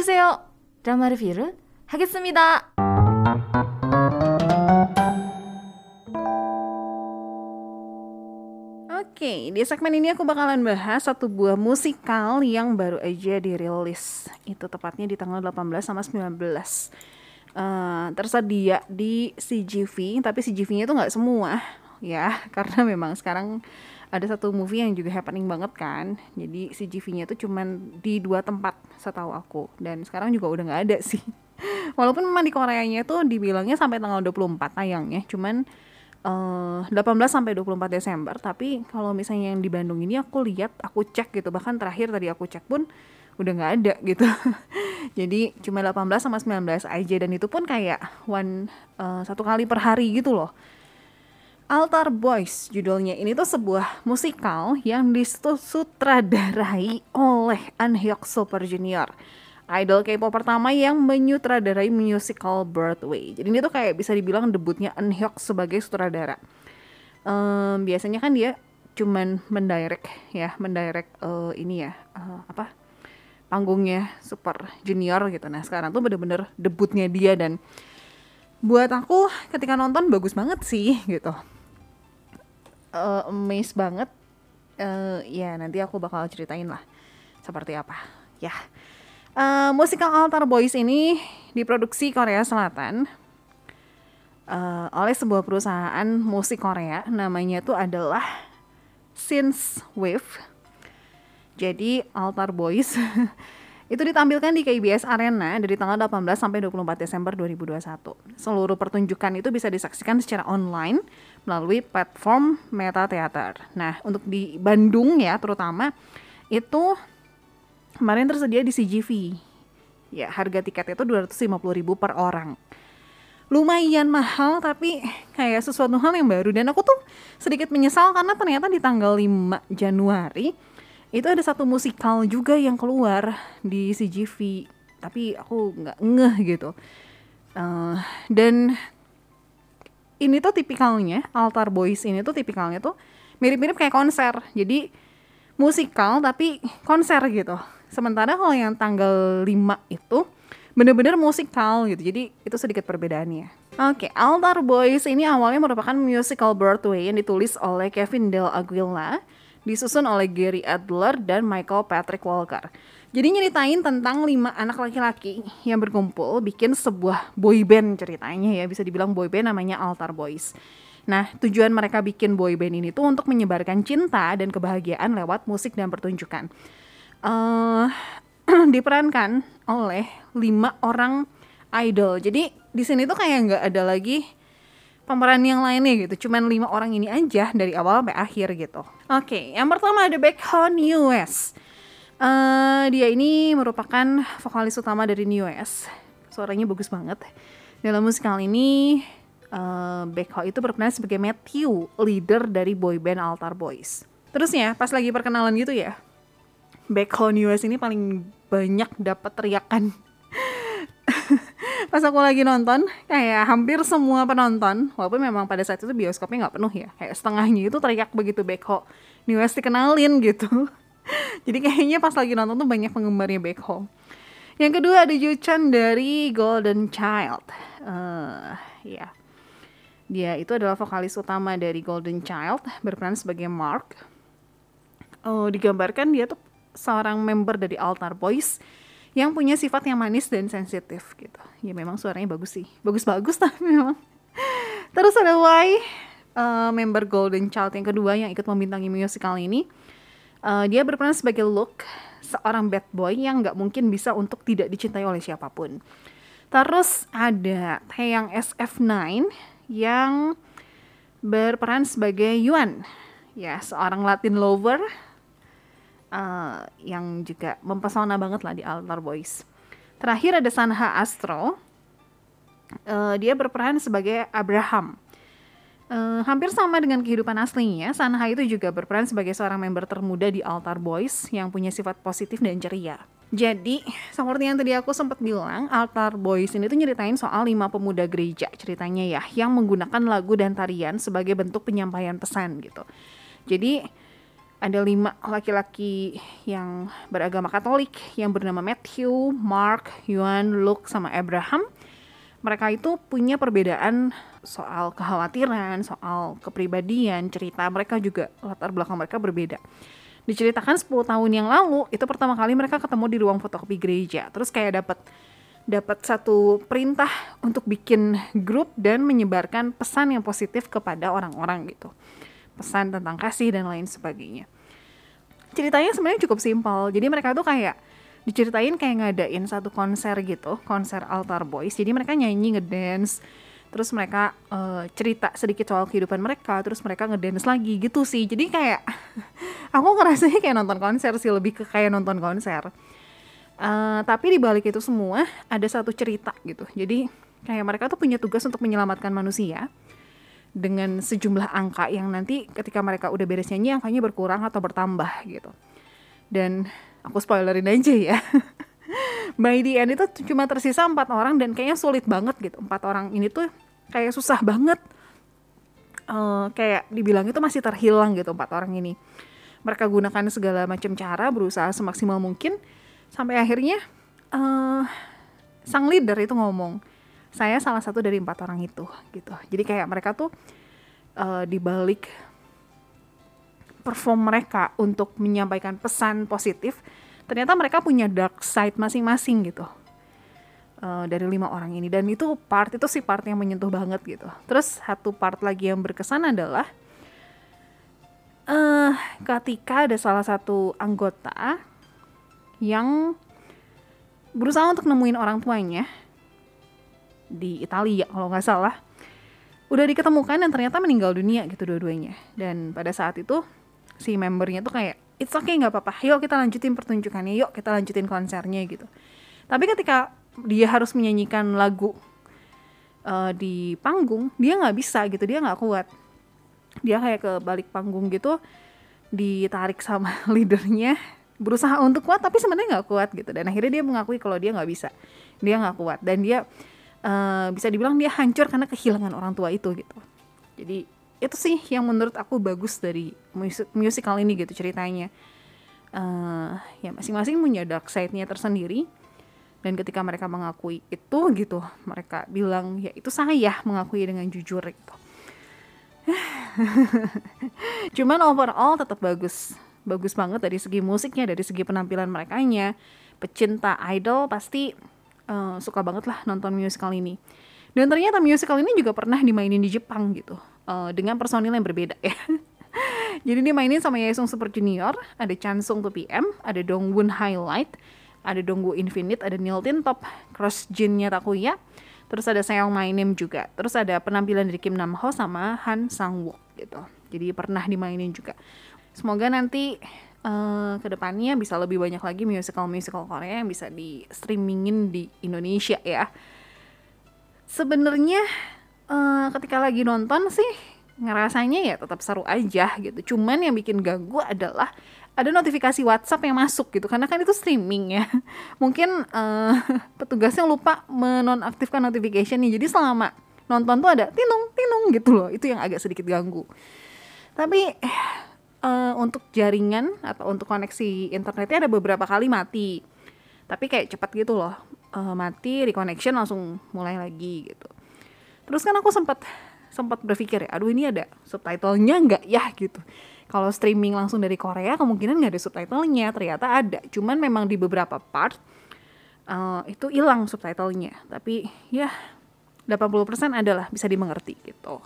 안녕하세요. 드라마 리뷰를 하겠습니다. Oke, di segmen ini aku bakalan bahas satu buah musikal yang baru aja dirilis. Itu tepatnya di tanggal 18 sama 19. Uh, tersedia di CGV, tapi CGV-nya itu nggak semua ya, karena memang sekarang ada satu movie yang juga happening banget kan. Jadi CGV-nya itu cuman di dua tempat setahu aku. Dan sekarang juga udah nggak ada sih. Walaupun memang di Koreanya itu dibilangnya sampai tanggal 24 tayangnya, cuman uh, 18 sampai 24 Desember. Tapi kalau misalnya yang di Bandung ini aku lihat aku cek gitu. Bahkan terakhir tadi aku cek pun udah nggak ada gitu. Jadi cuma 18 sama 19 aja. Dan itu pun kayak one uh, satu kali per hari gitu loh Altar Boys judulnya ini tuh sebuah musikal yang disutradarai oleh An Hyuk Super Junior idol K-pop pertama yang menyutradarai musical Broadway. Jadi ini tuh kayak bisa dibilang debutnya Eun Hyuk sebagai sutradara. Um, biasanya kan dia cuman mendirect ya, mendirect uh, ini ya, uh, apa panggungnya Super Junior gitu. Nah sekarang tuh bener-bener debutnya dia dan buat aku ketika nonton bagus banget sih gitu. Uh, amazed banget. Uh, ya nanti aku bakal ceritain lah seperti apa. Ya. Uh, musikal Altar Boys ini diproduksi Korea Selatan uh, oleh sebuah perusahaan musik Korea. Namanya itu adalah Since Wave. Jadi Altar Boys itu ditampilkan di KBS Arena dari tanggal 18 sampai 24 Desember 2021. Seluruh pertunjukan itu bisa disaksikan secara online melalui platform Meta Theater. Nah, untuk di Bandung ya terutama itu kemarin tersedia di CGV. Ya, harga tiketnya itu 250.000 per orang. Lumayan mahal tapi kayak sesuatu hal yang baru dan aku tuh sedikit menyesal karena ternyata di tanggal 5 Januari itu ada satu musikal juga yang keluar di CGV tapi aku nggak ngeh gitu uh, dan ini tuh tipikalnya Altar Boys ini tuh tipikalnya tuh mirip-mirip kayak konser jadi musikal tapi konser gitu Sementara kalau yang tanggal 5 itu bener-bener musikal gitu. Jadi itu sedikit perbedaannya. Oke, okay, Altar Boys ini awalnya merupakan musical Broadway yang ditulis oleh Kevin Del Aguila, disusun oleh Gary Adler dan Michael Patrick Walker. Jadi nyeritain tentang lima anak laki-laki yang berkumpul bikin sebuah boy band ceritanya ya, bisa dibilang boy band namanya Altar Boys. Nah, tujuan mereka bikin boy band ini tuh untuk menyebarkan cinta dan kebahagiaan lewat musik dan pertunjukan uh, diperankan oleh lima orang idol. Jadi di sini tuh kayak nggak ada lagi pemeran yang lainnya gitu. Cuman lima orang ini aja dari awal sampai akhir gitu. Oke, okay, yang pertama ada Baekhyun US. Uh, dia ini merupakan vokalis utama dari New S. Suaranya bagus banget. Dalam musikal ini, uh, Baekhyun itu berperan sebagai Matthew, leader dari boyband Altar Boys. Terusnya, pas lagi perkenalan gitu ya, back home US ini paling banyak dapat teriakan pas aku lagi nonton kayak hampir semua penonton walaupun memang pada saat itu bioskopnya nggak penuh ya kayak setengahnya itu teriak begitu Backho New West dikenalin gitu. Jadi kayaknya pas lagi nonton tuh banyak penggemarnya Backho yang kedua ada Yuchan dari Golden Child. Uh, ya dia itu adalah vokalis utama dari Golden Child berperan sebagai Mark. Oh digambarkan dia tuh seorang member dari Altar Boys yang punya sifat yang manis dan sensitif gitu. Ya memang suaranya bagus sih. Bagus-bagus tapi memang. Terus ada Y, uh, member Golden Child yang kedua yang ikut membintangi musical ini. Uh, dia berperan sebagai Luke, seorang bad boy yang nggak mungkin bisa untuk tidak dicintai oleh siapa pun. Terus ada Taeyang SF9 yang berperan sebagai Yuan, ya seorang Latin lover uh, yang juga mempesona banget lah di Altar Boys. Terakhir ada Sanha Astro, uh, dia berperan sebagai Abraham. Uh, hampir sama dengan kehidupan aslinya, Sanha itu juga berperan sebagai seorang member termuda di Altar Boys yang punya sifat positif dan ceria. Jadi, seperti yang tadi aku sempat bilang, Altar Boys ini tuh nyeritain soal lima pemuda gereja ceritanya ya, yang menggunakan lagu dan tarian sebagai bentuk penyampaian pesan gitu. Jadi, ada lima laki-laki yang beragama Katolik yang bernama Matthew, Mark, Yuan, Luke, sama Abraham. Mereka itu punya perbedaan soal kekhawatiran, soal kepribadian, cerita mereka juga latar belakang mereka berbeda. Diceritakan 10 tahun yang lalu, itu pertama kali mereka ketemu di ruang fotokopi gereja. Terus kayak dapat dapat satu perintah untuk bikin grup dan menyebarkan pesan yang positif kepada orang-orang gitu pesan tentang kasih dan lain sebagainya. Ceritanya sebenarnya cukup simpel. Jadi mereka tuh kayak diceritain kayak ngadain satu konser gitu, konser altar boys. Jadi mereka nyanyi ngedance, terus mereka uh, cerita sedikit soal kehidupan mereka, terus mereka ngedance lagi gitu sih. Jadi kayak aku ngerasanya kayak nonton konser sih, lebih ke kayak nonton konser. Uh, tapi di balik itu semua ada satu cerita gitu. Jadi kayak mereka tuh punya tugas untuk menyelamatkan manusia dengan sejumlah angka yang nanti ketika mereka udah beres nyanyi angkanya berkurang atau bertambah gitu. Dan aku spoilerin aja ya. By the end itu cuma tersisa empat orang dan kayaknya sulit banget gitu. Empat orang ini tuh kayak susah banget. Uh, kayak dibilang itu masih terhilang gitu empat orang ini. Mereka gunakan segala macam cara berusaha semaksimal mungkin sampai akhirnya uh, sang leader itu ngomong saya salah satu dari empat orang itu gitu. Jadi kayak mereka tuh uh, di balik perform mereka untuk menyampaikan pesan positif ternyata mereka punya dark side masing-masing gitu. Uh, dari lima orang ini. Dan itu part itu sih part yang menyentuh banget gitu. Terus satu part lagi yang berkesan adalah uh, ketika ada salah satu anggota yang berusaha untuk nemuin orang tuanya di Italia kalau nggak salah. Udah diketemukan dan ternyata meninggal dunia gitu dua-duanya. Dan pada saat itu si membernya tuh kayak it's okay nggak apa-apa. Yuk kita lanjutin pertunjukannya. Yuk kita lanjutin konsernya gitu. Tapi ketika dia harus menyanyikan lagu uh, di panggung dia nggak bisa gitu dia nggak kuat. Dia kayak ke balik panggung gitu ditarik sama leadernya berusaha untuk kuat tapi sebenarnya nggak kuat gitu. Dan akhirnya dia mengakui kalau dia nggak bisa. Dia nggak kuat. Dan dia uh, bisa dibilang dia hancur karena kehilangan orang tua itu gitu. Jadi itu sih yang menurut aku bagus dari musik musical ini gitu ceritanya. Uh, ya masing-masing punya dark side-nya tersendiri. Dan ketika mereka mengakui itu gitu mereka bilang ya itu saya mengakui dengan jujur gitu. Cuman overall tetap bagus. Bagus banget dari segi musiknya dari segi penampilan mereka pecinta idol pasti uh, suka banget lah nonton musical ini. Dan ternyata musical ini juga pernah dimainin di Jepang gitu, uh, dengan personil yang berbeda ya. Jadi dimainin sama Yaesung Super Junior, ada Chansung 2PM, ada Dongwon Highlight, ada Dongwoo Infinite, ada Neil Tin Top, Cross Jin-nya Takuya, terus ada Seong My Name juga, terus ada penampilan dari Kim Nam Ho sama Han Sang Wook gitu. Jadi pernah dimainin juga. Semoga nanti uh, ke depannya bisa lebih banyak lagi musical-musical Korea yang bisa di streamingin di Indonesia ya. Sebenarnya uh, ketika lagi nonton sih ngerasanya ya tetap seru aja gitu. Cuman yang bikin ganggu adalah ada notifikasi WhatsApp yang masuk gitu karena kan itu streaming ya. Mungkin uh, petugasnya lupa menonaktifkan notification nih. Jadi selama nonton tuh ada tinung tinung gitu loh. Itu yang agak sedikit ganggu. Tapi uh, untuk jaringan atau untuk koneksi internetnya ada beberapa kali mati. Tapi kayak cepat gitu loh. Uh, mati reconnection langsung mulai lagi gitu. Terus kan aku sempat sempat berpikir ya aduh ini ada subtitlenya nggak ya gitu. Kalau streaming langsung dari Korea kemungkinan nggak ada subtitlenya. Ternyata ada. Cuman memang di beberapa part uh, itu hilang subtitlenya. Tapi ya 80% adalah bisa dimengerti gitu